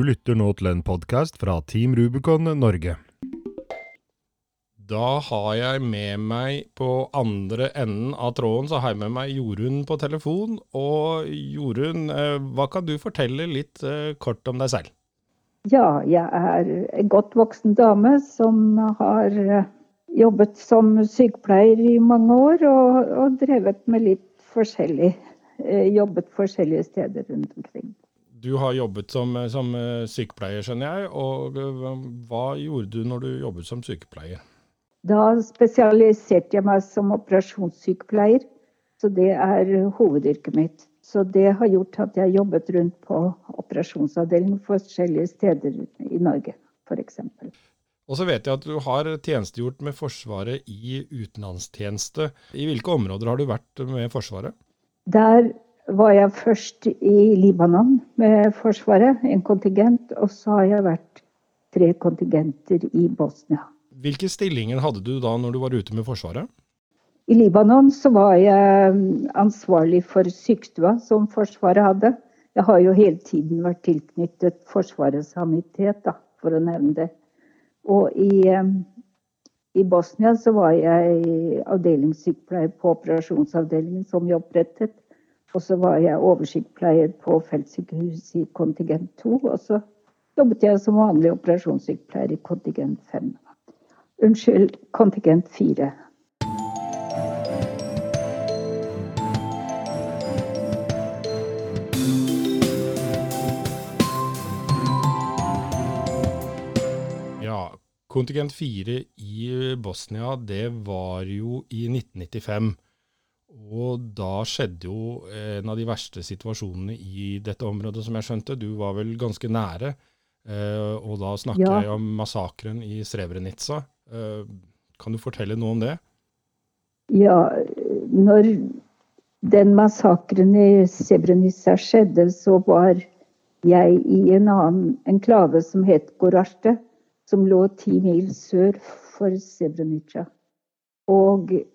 Du lytter nå til en podkast fra Team Rubicon Norge. Da har jeg med meg på andre enden av tråden, så har jeg med meg Jorunn på telefon. Og Jorunn, eh, hva kan du fortelle litt eh, kort om deg selv? Ja, jeg er en godt voksen dame som har eh, jobbet som sykepleier i mange år, og, og drevet med litt forskjellig. Jobbet forskjellige steder rundt omkring. Du har jobbet som, som, sykepleier, skjønner jeg. Og hva gjorde du når du jobbet som sykepleier? Da spesialiserte jeg meg som operasjonssykepleier. Så det er hovedyrket mitt. Så det har gjort at jeg har jobbet rundt på operasjonsavdeling forskjellige steder i Norge, f.eks. Og så vet jeg at du har tjenestegjort med Forsvaret i utenlandstjeneste. I hvilke områder har du vært med Forsvaret? Der var jeg først i Libanon med Forsvaret, en kontingent. Og så har jeg vært tre kontingenter i Bosnia. Hvilke stillinger hadde du da når du var ute med Forsvaret? I Libanon så var jeg mm, ansvarlig for sykestua som Forsvaret hadde. Jeg har jo hele tiden vært tilknyttet Forsvarets sanitet, da, for å nevne det. Og i, mm, i Bosnia så var jeg avdelingssykepleier på operasjonsavdelingen som vi opprettet. Og så var jeg oversiktspleier på feltsykehuset i kontingent 2. Og så jobbet jeg som vanlig operasjonssykepleier i kontingent 5. Unnskyld, kontingent 4. Kontingent 4 i Bosnia, det var jo i 1995. Og da skjedde jo en av de verste situasjonene i dette området, som jeg skjønte. Du var vel ganske nære. Eh, og da snakker ja. jeg om massakren i Srebrenica. Eh, kan du fortelle noe om det? Ja, når den massakren i Srebrenica skjedde, så var jeg i en annen enklave som het Gorarte, som lå ti mil sør for Srebrenica. Og eh,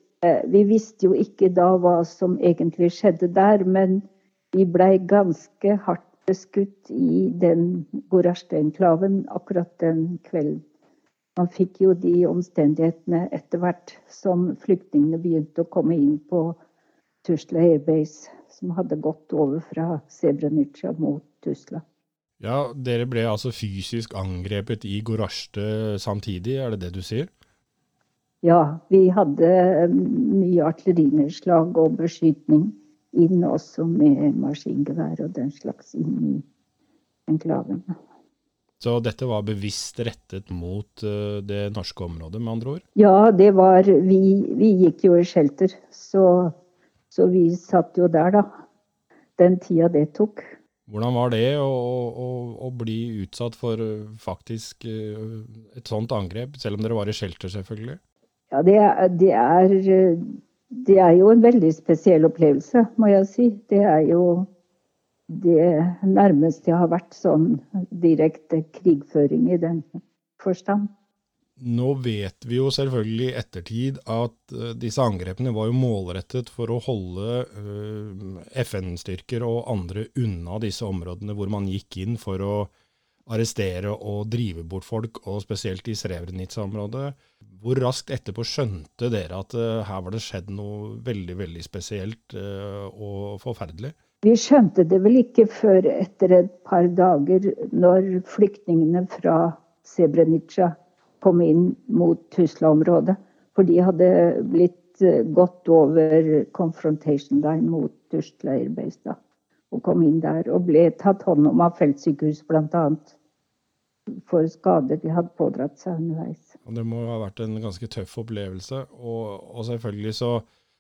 vi visste jo ikke da hva som egentlig skjedde der, men vi blei ganske hardt beskutt i den Gorasjte-enklaven akkurat den kvelden. Man fikk jo de omstendighetene etter hvert som flyktningene begynte å komme inn på Tusla Airbase, som hadde gått over fra Srebrenica mot Tusla. Ja, Dere ble altså fysisk angrepet i Gorasjte samtidig, er det det du sier? Ja, vi hadde um, mye artillerinedslag og beskytning inn også med maskingevær og den slags inn i enklaven. Så dette var bevisst rettet mot uh, det norske området, med andre ord? Ja, det var Vi, vi gikk jo i shelter, så, så vi satt jo der, da. Den tida det tok. Hvordan var det å, å, å, bli utsatt for eh, faktisk eh, et sånt angrep, selv om dere var i shelter, selvfølgelig? Ja, det er, det er, det er jo en veldig spesiell opplevelse, må jeg si. Det er jo det nærmeste jeg har vært sånn direkte krigføring i den forstand. Nå vet vi jo selvfølgelig i ettertid at uh, disse angrepene var jo målrettet for å holde uh, FN-styrker og andre unna disse områdene hvor man gikk inn for å arrestere og drive bort folk, og spesielt i Srebrenica-området. Hvor raskt etterpå skjønte dere at uh, her var det skjedd noe veldig, veldig spesielt og forferdelig? Vi skjønte det vel ikke før etter et par dager, når flyktningene fra Srebrenica kom inn mot Tusla-området. For de hadde blitt eh, gått over confrontation line mot Tusla Airbase. Og kom inn der og ble tatt hånd om av feltsykehus bl.a. For skader de hadde pådratt seg underveis. Det må ha vært en ganske tøff opplevelse. Og, og selvfølgelig så,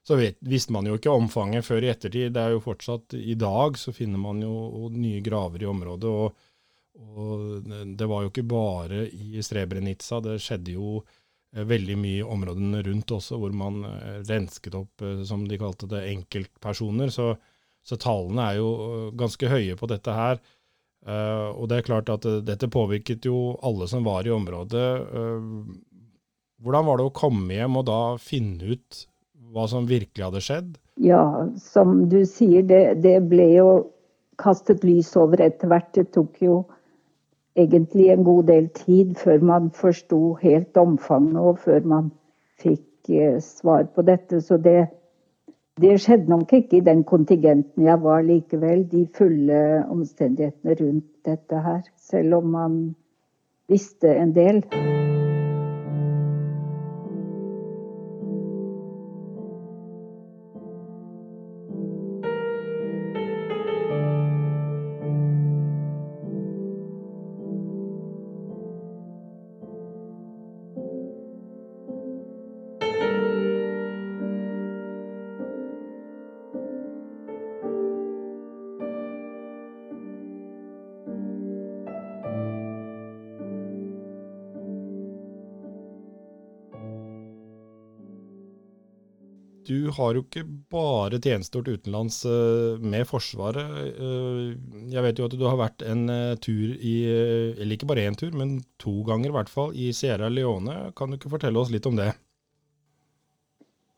så vet, visste man jo ikke omfanget før i ettertid. Det er jo fortsatt I dag så finner man jo nye graver i området. og og det var jo ikke bare i Srebrenica, det skjedde jo eh, veldig mye i områdene rundt også, hvor man eh, rensket opp, eh, som de kalte det, enkeltpersoner. Så, så tallene er jo ganske høye på dette her. Uh, og det er klart at dette påvirket jo alle som var i området. Uh, hvordan var det å komme hjem og da finne ut hva som virkelig hadde skjedd? Ja, som du sier, det, det ble jo kastet lys over etter hvert. Det tok jo egentlig en god del tid før man forsto helt omfanget, og før man fikk eh, svar på dette. Så det, det skjedde nok ikke i den kontingenten jeg var likevel, de fulle omstendighetene rundt dette her. Selv om man visste en del. Du har jo ikke bare tjenestegjort utenlands eh, med Forsvaret. Eh, jeg vet jo at du har vært en eh, tur i Eller ikke bare én tur, men to ganger i hvert fall, i Sierra Leone. Kan du ikke fortelle oss litt om det?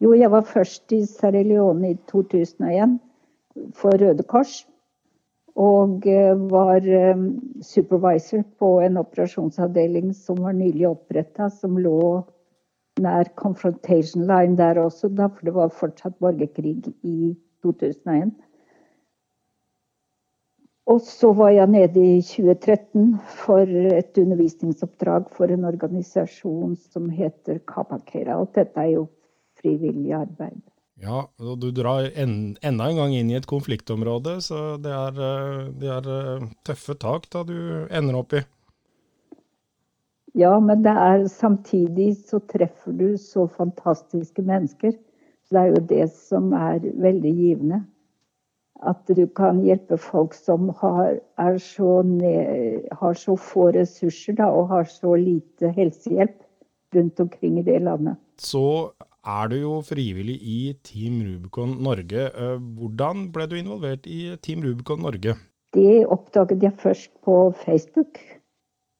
Jo, jeg var først i Sierra Leone i 2001 for Røde Kors. Og var supervisor på en operasjonsavdeling som var nylig oppretta, som lå nær confrontation line der også, da, for det var fortsatt borgerkrig i 2001. Og så var jeg nede i 2013 for et undervisningsoppdrag for en organisasjon som heter Kapakera. Og dette er jo frivillig arbeid. Ja, og du drar en, enda en gang inn i et konfliktområde, så det er, eh, det er eh, tøffe tak da du ender opp i. Ja, men det er samtidig så treffer du så fantastiske mennesker. Så det er jo det som er veldig givende. At du kan hjelpe folk som har, så, ned, har så, få ressurser da, og har så lite helsehjelp rundt omkring i det landet. Så er du jo frivillig i Team Rubicon Norge. Eh, hvordan ble du involvert i Team Rubicon Norge? Det oppdaget jeg først på Facebook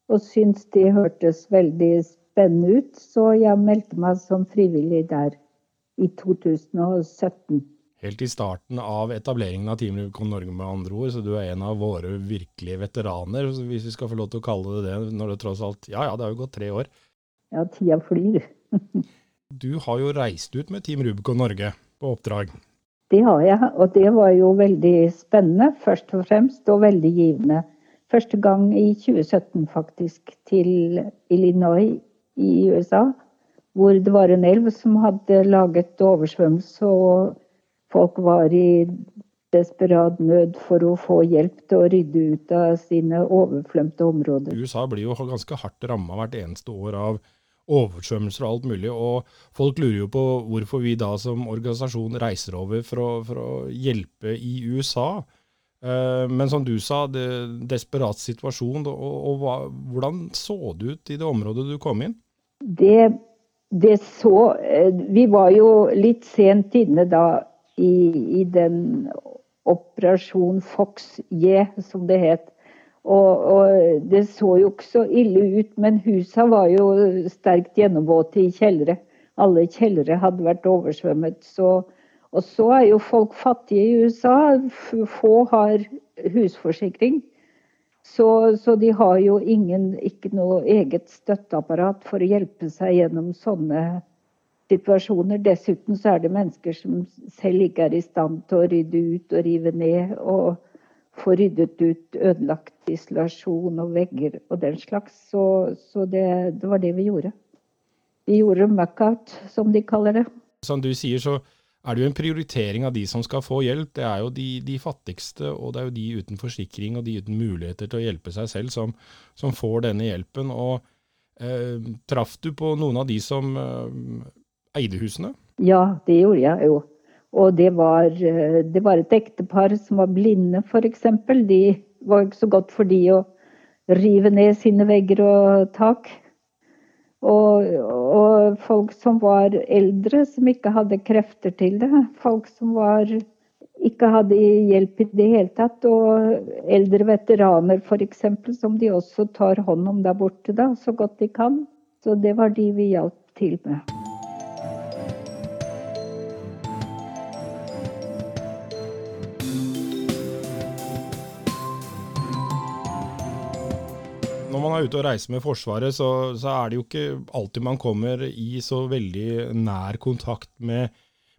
og syntes det hørtes veldig spennende ut, så jeg meldte meg som frivillig der i 2017. Helt i starten av etableringen av Team Rubicon Norge, med andre ord, så du er en av våre virkelige veteraner, hvis vi skal få lov til å kalle det det, når det tross alt Ja ja, det har jo gått tre år. Ja, tida flyr. du har jo reist ut med Team Rubicon Norge på oppdrag. Det har jeg, og det var jo veldig spennende, først og fremst, og veldig givende første gang i 2017 faktisk, til Illinois i USA. Hvor det var en elv som hadde laget oversvømmelse, og folk var i desperat nød for å få hjelp til å rydde ut av sine overflømte områder. USA blir jo ganske hardt ramma hvert eneste år av oversvømmelser og alt mulig. Og folk lurer jo på hvorfor vi da som organisasjon reiser over for å, for å hjelpe i USA. Eh, men som du sa, det desperat situasjon. Og, og hva, hvordan så det ut i det området du kom inn? Det, det, så eh, Vi var jo litt sent inne da i, i den Operasjon Fox J, som det het. Og, og, det så jo ikke så ille ut, men husa var jo sterkt gjennomvåte i kjellere. Alle kjellere hadde vært oversvømmet. så og så er jo folk fattige i USA. Få har husforsikring. Så, så, de har jo ingen, ikke noe eget støtteapparat for å hjelpe seg gjennom sånne situasjoner. Dessuten så er det mennesker som selv ikke er i stand til å rydde ut og rive ned. Og få ryddet ut ødelagt isolasjon og vegger og den slags. Så, så det, det, var det vi gjorde. Vi gjorde muckout, som de kaller det. Som du sier, så er det jo en prioritering av de som skal få hjelp. Det er jo de, de, fattigste, og det er jo de uten forsikring og de uten muligheter til å hjelpe seg selv, som, som får denne hjelpen. Og eh, Traff du på noen av de som eh, eide husene? Ja, det gjorde jeg jo. Og det var, eh, det var et ektepar som var blinde, f.eks. De var ikke så godt for de å rive ned sine vegger og tak. Og, og, folk som var eldre, som ikke hadde krefter til det. Folk som var, ikke hadde hjelp i det hele tatt. Og eldre veteraner f.eks., som de også tar hånd om der borte da, så godt de kan. Så det var de vi hjalp til med. Når man er ute og reiser med Forsvaret, så, så, er det jo ikke alltid man kommer i så veldig nær kontakt med,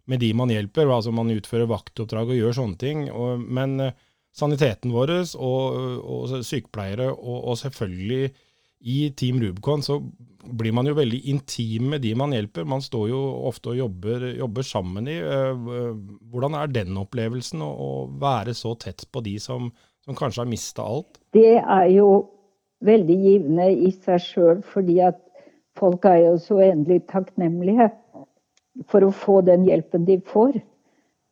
med de man hjelper. Altså man utfører vaktoppdrag og gjør sånne ting. Og, men eh, saniteten vår og, og sykepleiere, og, og, selvfølgelig i Team Rubicon, så blir man jo veldig intim med de man hjelper. Man står jo ofte og jobber, jobber sammen i. Eh, hvordan er den opplevelsen, å, å være så tett på de som, som kanskje har mista alt? Det er jo veldig givende i seg sjøl, fordi at folk er jo så uendelig takknemlige for å få den hjelpen de får.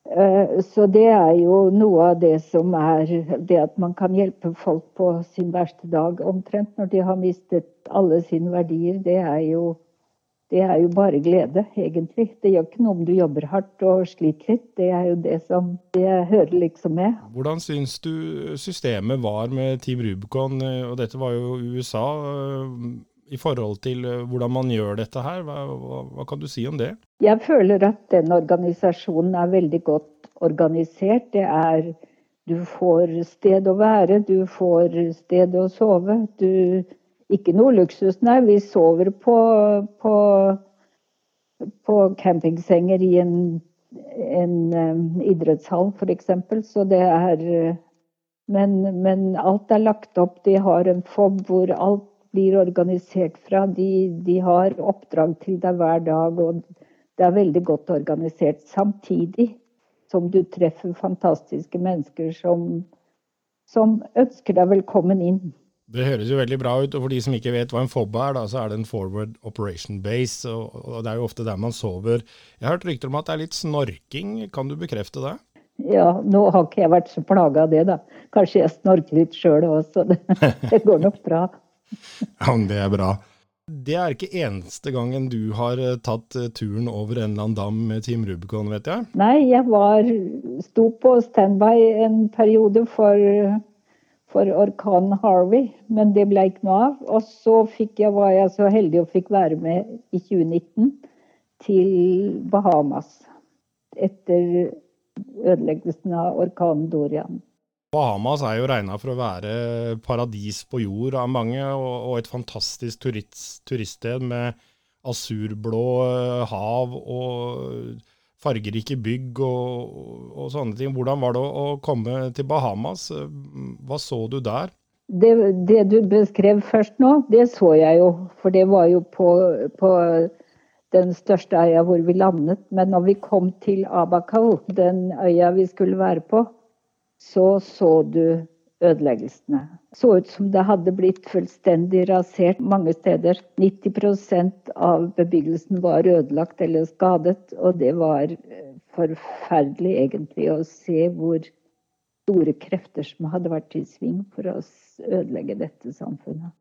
Eh, så det er jo noe av det som er det at man kan hjelpe folk på sin verste dag, omtrent når de har mistet alle sine verdier. Det er jo det er jo bare glede, egentlig. Det gjør ikke noe om du jobber hardt og sliter litt. Det er jo det som det hører liksom med. Hvordan syns du systemet var med Team Rubicon, og dette var jo USA, eh, i forhold til eh, hvordan man gjør dette her? Hva, hva, hva kan du si om det? Jeg føler at den organisasjonen er veldig godt organisert. Det er Du får sted å være, du får sted å sove. Du ikke noe luksus, nei. Vi sover på, på, på campingsenger i en, en um, idrettshall, f.eks. Så det er men, men, alt er lagt opp. De har en FOB hvor alt blir organisert fra. De, de har oppdrag til deg hver dag, og det er veldig godt organisert. Samtidig som du treffer fantastiske mennesker som, som ønsker deg velkommen inn. Det høres jo veldig bra ut. og For de som ikke vet hva en FOB er, da, så er det en Forward Operation Base. og, og Det er jo ofte der man sover. Jeg har hørt rykter om at det er litt snorking. Kan du bekrefte det? Ja, nå har ikke jeg vært så plaga av det, da. Kanskje jeg snorker litt sjøl òg, så det, det, går nok bra. ja, men det er bra. Det er ikke eneste gangen du har eh, tatt eh, turen over en eller annen dam med Team Rubicon, vet jeg? Nei, jeg var, sto på standby en periode for for orkanen Harvey, men det ble ikke noe av. Og så jeg, var jeg så heldig og fikk være med i 2019 til Bahamas etter ødeleggelsen av orkanen Dorian. Bahamas er jo regna for å være paradis på jord av mange, og, et fantastisk turist, turiststed med asurblå hav og fargerike bygg og, og, sånne ting. Hvordan var det å, komme til Bahamas? Hva så du der? Det, det, du beskrev først nå, det så jeg jo. For det var jo på, på den største øya hvor vi landet. Men når vi kom til Abacal, den øya vi skulle være på, så så du ødeleggelsene. Så ut som det hadde blitt fullstendig rasert mange steder. 90% av bebyggelsen var ødelagt eller skadet, og det var eh, forferdelig egentlig å se hvor store krefter som hadde vært i sving for å ødelegge dette samfunnet.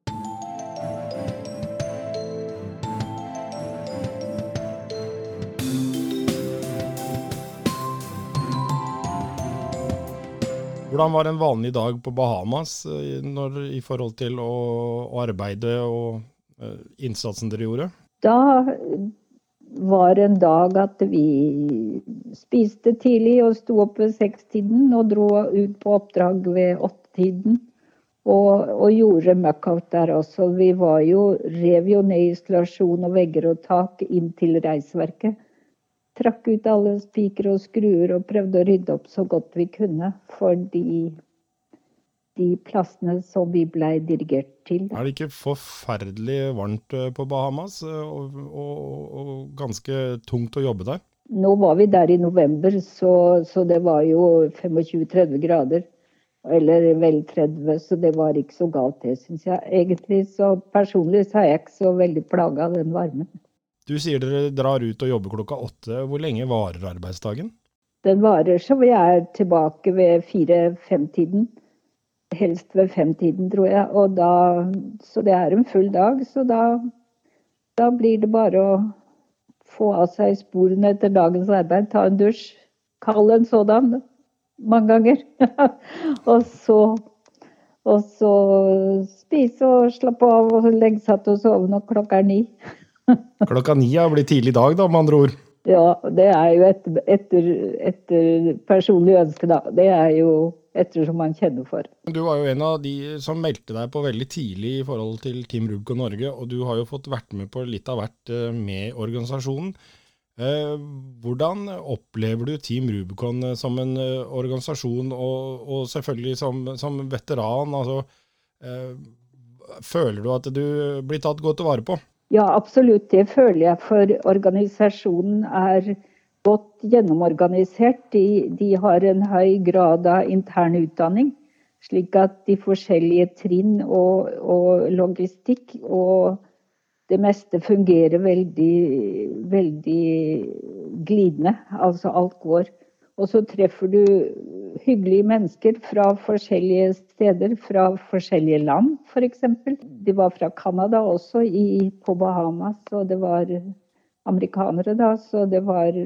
Hvordan var en vanlig dag på Bahamas eh, når, i forhold til å, å arbeide og uh, innsatsen dere gjorde? Da var en dag at vi spiste tidlig og sto opp ved sekstiden og dro ut på oppdrag ved åttetiden. Og, og gjorde møkkout der også. Vi var jo, rev jo ned isolasjon og vegger og tak inn til reisverket trakk ut alle spikere og skruer og prøvde å rydde opp så godt vi kunne for de, de plassene som vi blei dirigert til. Er det ikke forferdelig varmt eh, på Bahamas, eh, og, og, og, ganske tungt å jobbe der? Nå var vi der i november, så, så det var jo 25-30 grader. Eller vel 30, så det var ikke så galt det, syns jeg. Egentlig så personlig så er jeg ikke så veldig plaga av den varmen. Du sier dere drar ut og jobber klokka åtte. Hvor lenge varer arbeidsdagen? Den varer så vi er tilbake ved fire-fem-tiden. Helst ved fem-tiden, tror jeg. Da, så det er en full dag. Så da, da blir det bare å få av seg sporene etter dagens arbeid. Ta en dusj. Kald en sådan. Mange ganger. og så og så spise og slappe av og legge seg til å sove når klokka er ni. Klokka ni har blitt tidlig dag, da, med andre ord. Ja, det er jo etter, etter, etter personlig ønske, da. Det er jo ettersom man kjenner for. Du var jo en av de som meldte deg på veldig tidlig i forhold til Team Rubicon Norge, og du har jo fått vært med på litt av hvert eh, med organisasjonen. Eh, hvordan opplever du Team Rubicon eh, som en organisasjon, og, og selvfølgelig som, som, veteran? Altså, føler du at du blir tatt godt vare på? Ja, absolutt. Det føler jeg. For organisasjonen er godt gjennomorganisert. De, de, har en høy grad av intern utdanning. Slik at de forskjellige trinn og, og logistikk og det meste fungerer veldig, veldig glidende. Altså alt går. Og så treffer du hyggelige mennesker fra forskjellige steder, fra forskjellige land f.eks. For de var fra Canada også, i, på Bahamas, og det var amerikanere da. Så det var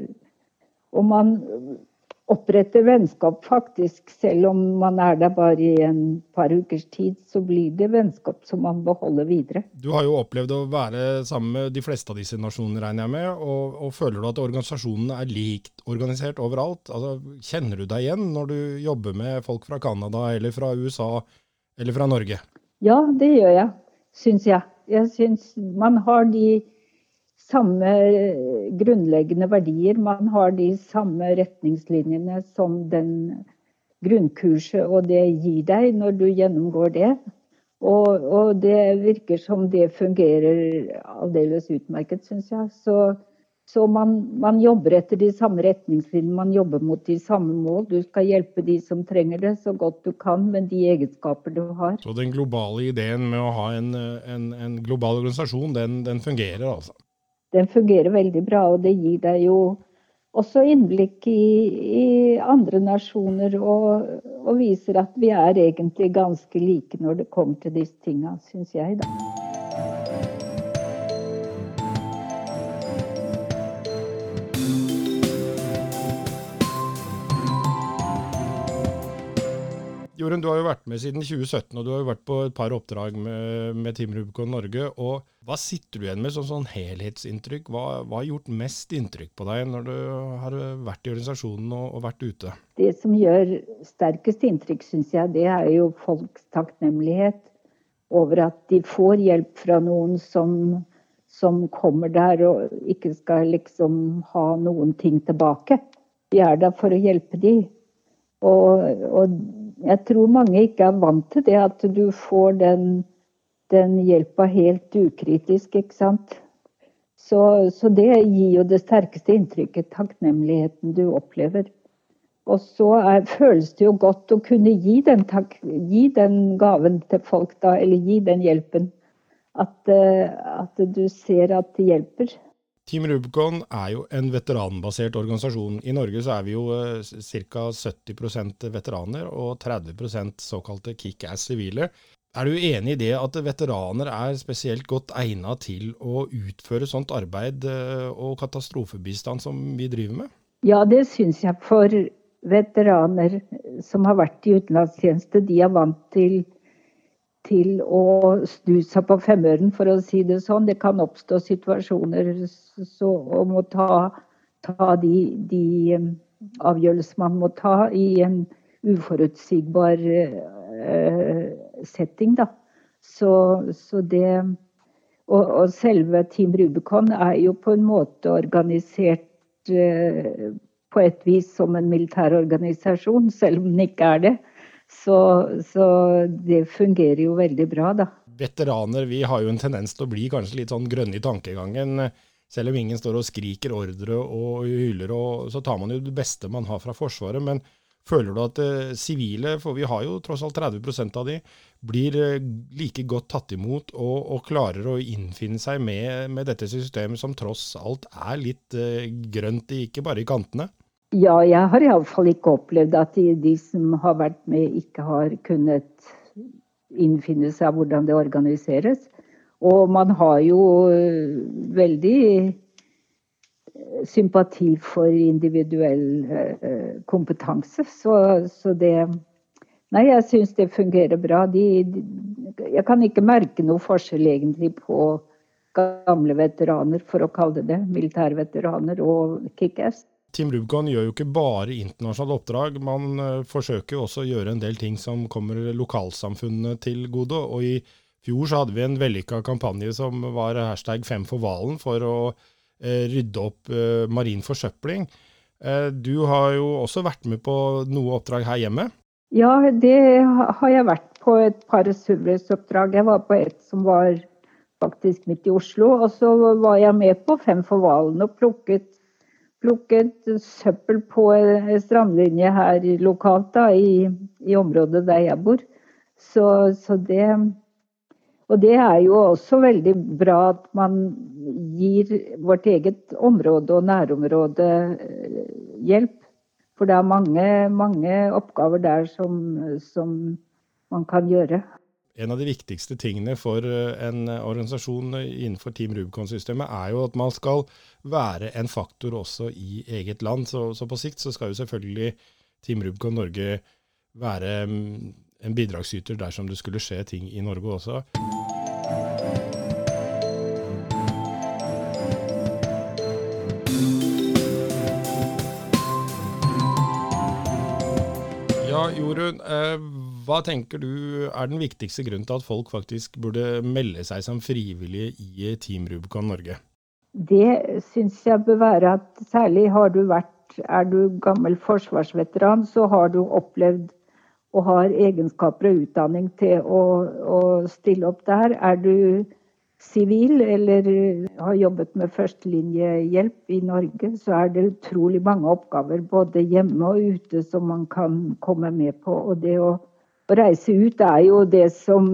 og man oppretter vennskap faktisk, selv om man er der bare i en par ukers tid, så blir det vennskap som man beholder videre. Du har jo opplevd å være sammen med de fleste av disse nasjonene, regner jeg med. Og, og føler du at organisasjonen er likt organisert overalt? Altså, kjenner du deg igjen når du jobber med folk fra Canada eller fra USA eller fra Norge? Ja, det gjør jeg, syns jeg. Jeg syns man har de samme eh, grunnleggende verdier. Man har de samme retningslinjene som den grunnkurset og det gir deg når du gjennomgår det. Og, og det virker som det fungerer aldeles utmerket, syns jeg. Så, så man, man, jobber etter de samme retningslinjene, man jobber mot de samme mål. Du skal hjelpe de som trenger det så godt du kan med de egenskaper du har. Så den globale ideen med å ha en, en, en global organisasjon, den, den fungerer altså? Den fungerer veldig bra. Og det gir deg jo også innblikk i, i andre nasjoner, og, og, viser at vi er egentlig ganske like når det kommer til disse tinga, syns jeg, da. Jorunn, du har jo vært med siden 2017, og du har jo vært på et par oppdrag med, med Team Rubicon Norge. og Hva sitter du igjen med som sånn helhetsinntrykk? Hva, hva, har gjort mest inntrykk på deg når du har vært i organisasjonen og, og vært ute? Det som gjør sterkest inntrykk, syns jeg, det er jo folks takknemlighet over at de får hjelp fra noen som, som kommer der og ikke skal liksom ha noen ting tilbake. Vi er der for å hjelpe dem. Og, og jeg tror mange ikke er vant til det, at du får den, den hjelpa helt ukritisk, ikke sant. Så, så, det gir jo det sterkeste inntrykket, takknemligheten du opplever. Og så er, føles det jo godt å kunne gi den, takk, gi den gaven til folk, da, eller gi den hjelpen. At, eh, at du ser at det hjelper. Team Rubicon er jo en veteranbasert organisasjon. I Norge så er vi jo eh, ca. 70% veteraner og 30% såkalte kickass sivile. Er du enig i det at veteraner er spesielt godt egnet til å utføre sånt arbeid eh, og katastrofebistand som vi driver med? Ja, det syns jeg. For veteraner som har vært i utenlandstjeneste, de er vant til til å snu seg på femøren, for å si det sånn. Det kan oppstå situasjoner så, om må ta, ta de, de um, avgjørelser man må ta i en uforutsigbar uh, setting, da. Så, så det og, og, selve Team Rubicon er jo på en måte organisert uh, på et vis som en militær organisasjon, selv om den ikke er det. Så, så, det fungerer jo veldig bra, da. Veteraner vi har jo en tendens til å bli kanskje litt sånn grønne i tankegangen. Selv om ingen står og skriker ordre og hyler, og, så tar man jo det beste man har fra Forsvaret. Men føler du at eh, sivile, for vi har jo tross alt 30% av de, blir eh, like godt tatt imot og, og klarer å innfinne seg med, med, dette systemet som tross alt er litt eh, grønt, ikke bare i kantene? Ja, jeg har iallfall ikke opplevd at de, de, som har vært med, ikke har kunnet innfinne seg hvordan det organiseres. Og man har jo øh, veldig øh, sympati for individuell øh, kompetanse. Så, så det Nei, jeg syns det fungerer bra. De, de, jeg kan ikke merke noe forskjell egentlig på gamle veteraner, for å kalle det det. Militærveteraner og kickass. Team Rubicon gjør jo ikke bare internasjonale oppdrag, man uh, forsøker jo også å gjøre en del ting som kommer lokalsamfunnet til gode. og i fjor så hadde vi en vellykka kampanje som var hashtag fem for hvalen, for å uh, rydde opp uh, marin forsøpling. Du har jo også vært med på noe oppdrag her hjemme? Ja, det har jeg vært på et par surveysoppdrag. Jeg var på et som var faktisk midt i Oslo. Og så var jeg med på Fem for hvalen og plukket plukket søppel på en strandlinje her lokalt da, i, i, området der jeg bor. Så, så, det Og det er jo også veldig bra at man gir vårt eget område og nærområde eh, hjelp. For det er mange, mange oppgaver der som, som man kan gjøre en av de viktigste tingene for eh, en organisasjon innenfor Team Rubicon-systemet er jo at man skal være en faktor også i eget land. Så, så, på sikt så skal jo selvfølgelig Team Rubicon Norge være mm, en bidragsyter dersom det skulle skje ting i Norge også. Ja, Jorunn. Eh, hva tenker du er den viktigste grunnen til at folk faktisk burde melde seg som frivillige i Team Rubicon Norge? Det syns jeg bør være at særlig har du vært Er du gammel forsvarsveteran, så har du opplevd og har egenskaper og utdanning til å, å stille opp der. Er du sivil eller har jobbet med førstelinjehjelp i Norge, så er det utrolig mange oppgaver både hjemme og ute som man kan komme med på. Og det å å reise ut er jo det som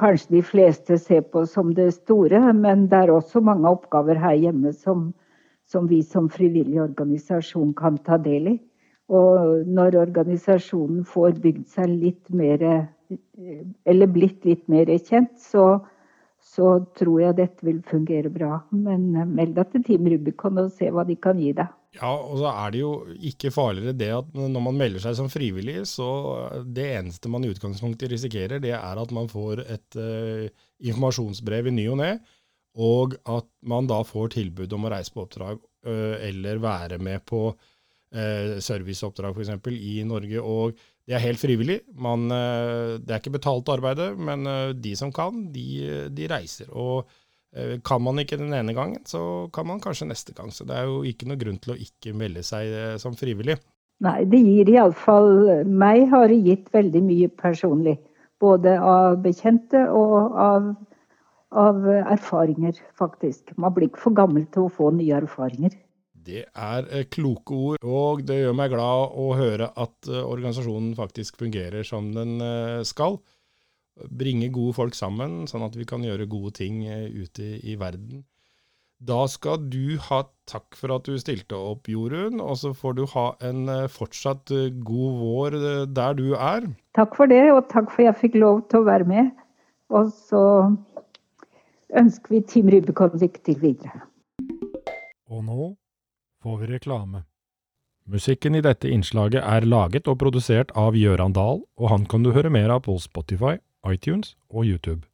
kanskje de fleste ser på som det store, men det er også mange oppgaver her hjemme som, som vi som frivillig organisasjon kan ta del i. Og når organisasjonen får bygd seg litt mer Eller blitt litt mer kjent, så, så tror jeg dette vil fungere bra. Men meld deg til Team Rubicon og se hva de kan gi deg. Ja, og så er det jo ikke farligere det at når man melder seg som frivillig, så det eneste man i utgangspunktet risikerer, det er at man får et uh, informasjonsbrev i ny og ne, og at man da får tilbud om å reise på oppdrag uh, eller være med på uh, serviceoppdrag f.eks. i Norge. Og det er helt frivillig. Man, det er ikke betalt arbeide, men de som kan, de, de reiser. og kan man ikke den ene gangen, så kan man kanskje neste gang. Så det er jo ikke noe grunn til å ikke melde seg eh, som frivillig. Nei, det gir iallfall meg har det gitt veldig mye personlig. Både av bekjente og av, av erfaringer, faktisk. Man blir ikke for gammel til å få nye erfaringer. Det er eh, kloke ord, og det gjør meg glad å høre at organisasjonen faktisk fungerer som den skal bringe gode folk sammen, sånn at vi kan gjøre gode ting eh, ute i verden. Da skal du ha takk for at du stilte opp, Jorunn, og så får du ha en eh, fortsatt eh, god vår der du er. Takk for det, og takk for at jeg fikk lov til å være med. Og så ønsker vi Team Rubicon lykke til videre. Og nå får vi reklame. Musikken i dette innslaget er laget og produsert av Gjøran Dahl, og han kan du høre mer av på Spotify, iTunes og YouTube.